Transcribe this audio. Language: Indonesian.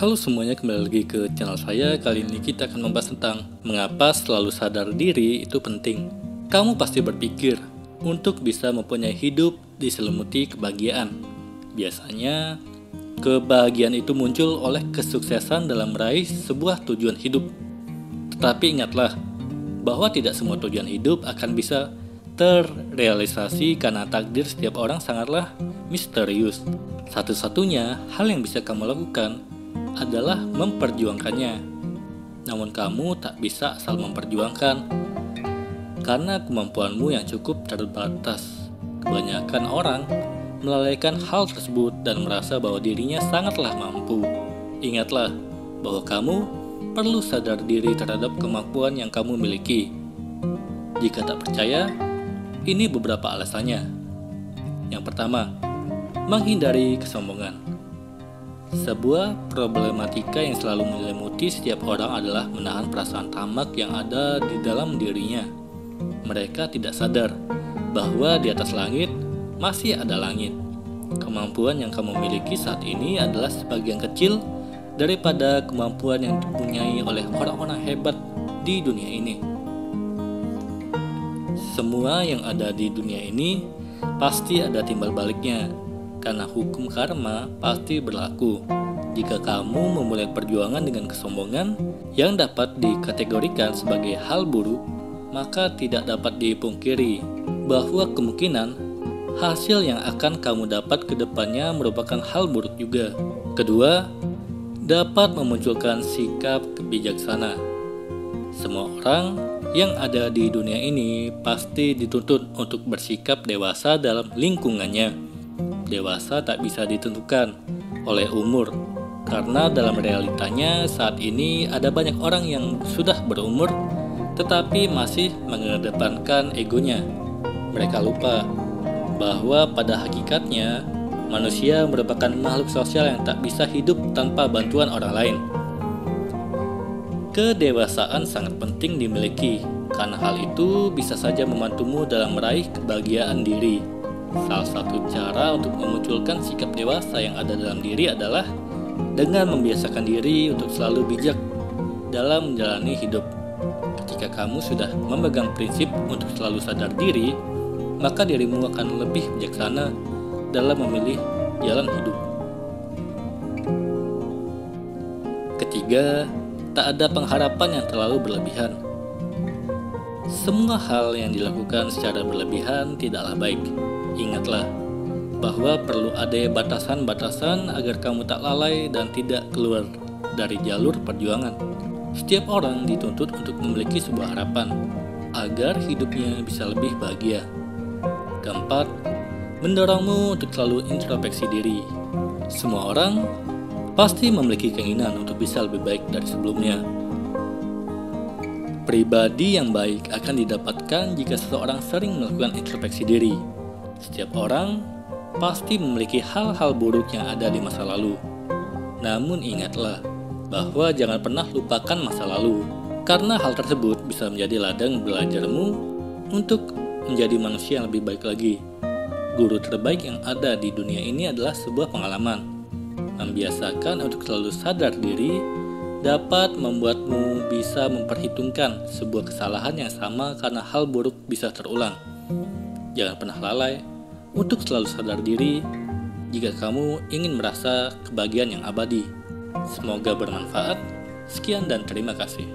Halo semuanya, kembali lagi ke channel saya. Kali ini kita akan membahas tentang mengapa selalu sadar diri itu penting. Kamu pasti berpikir untuk bisa mempunyai hidup diselimuti kebahagiaan. Biasanya, kebahagiaan itu muncul oleh kesuksesan dalam meraih sebuah tujuan hidup. Tetapi ingatlah bahwa tidak semua tujuan hidup akan bisa terrealisasi karena takdir setiap orang sangatlah misterius. Satu-satunya hal yang bisa kamu lakukan adalah memperjuangkannya. Namun kamu tak bisa asal memperjuangkan karena kemampuanmu yang cukup terbatas. Kebanyakan orang melalaikan hal tersebut dan merasa bahwa dirinya sangatlah mampu. Ingatlah bahwa kamu perlu sadar diri terhadap kemampuan yang kamu miliki. Jika tak percaya, ini beberapa alasannya. Yang pertama, menghindari kesombongan. Sebuah problematika yang selalu menyelimuti setiap orang adalah menahan perasaan tamak yang ada di dalam dirinya. Mereka tidak sadar bahwa di atas langit masih ada langit. Kemampuan yang kamu miliki saat ini adalah sebagian kecil daripada kemampuan yang dipunyai oleh orang-orang hebat di dunia ini. Semua yang ada di dunia ini pasti ada timbal baliknya karena hukum karma pasti berlaku. Jika kamu memulai perjuangan dengan kesombongan yang dapat dikategorikan sebagai hal buruk, maka tidak dapat dipungkiri bahwa kemungkinan hasil yang akan kamu dapat ke depannya merupakan hal buruk juga. Kedua, dapat memunculkan sikap kebijaksana. Semua orang yang ada di dunia ini pasti dituntut untuk bersikap dewasa dalam lingkungannya dewasa tak bisa ditentukan oleh umur karena dalam realitanya saat ini ada banyak orang yang sudah berumur tetapi masih mengedepankan egonya. Mereka lupa bahwa pada hakikatnya manusia merupakan makhluk sosial yang tak bisa hidup tanpa bantuan orang lain. Kedewasaan sangat penting dimiliki karena hal itu bisa saja membantumu dalam meraih kebahagiaan diri. Salah satu cara untuk memunculkan sikap dewasa yang ada dalam diri adalah dengan membiasakan diri untuk selalu bijak dalam menjalani hidup. Ketika kamu sudah memegang prinsip untuk selalu sadar diri, maka dirimu akan lebih bijaksana dalam memilih jalan hidup. Ketiga, tak ada pengharapan yang terlalu berlebihan. Semua hal yang dilakukan secara berlebihan tidaklah baik Ingatlah bahwa perlu ada batasan-batasan agar kamu tak lalai dan tidak keluar dari jalur perjuangan. Setiap orang dituntut untuk memiliki sebuah harapan agar hidupnya bisa lebih bahagia. Keempat, mendorongmu untuk selalu introspeksi diri. Semua orang pasti memiliki keinginan untuk bisa lebih baik dari sebelumnya. Pribadi yang baik akan didapatkan jika seseorang sering melakukan introspeksi diri setiap orang pasti memiliki hal-hal buruk yang ada di masa lalu. Namun ingatlah bahwa jangan pernah lupakan masa lalu, karena hal tersebut bisa menjadi ladang belajarmu untuk menjadi manusia yang lebih baik lagi. Guru terbaik yang ada di dunia ini adalah sebuah pengalaman. Membiasakan untuk selalu sadar diri dapat membuatmu bisa memperhitungkan sebuah kesalahan yang sama karena hal buruk bisa terulang. Jangan pernah lalai untuk selalu sadar diri jika kamu ingin merasa kebahagiaan yang abadi. Semoga bermanfaat. Sekian dan terima kasih.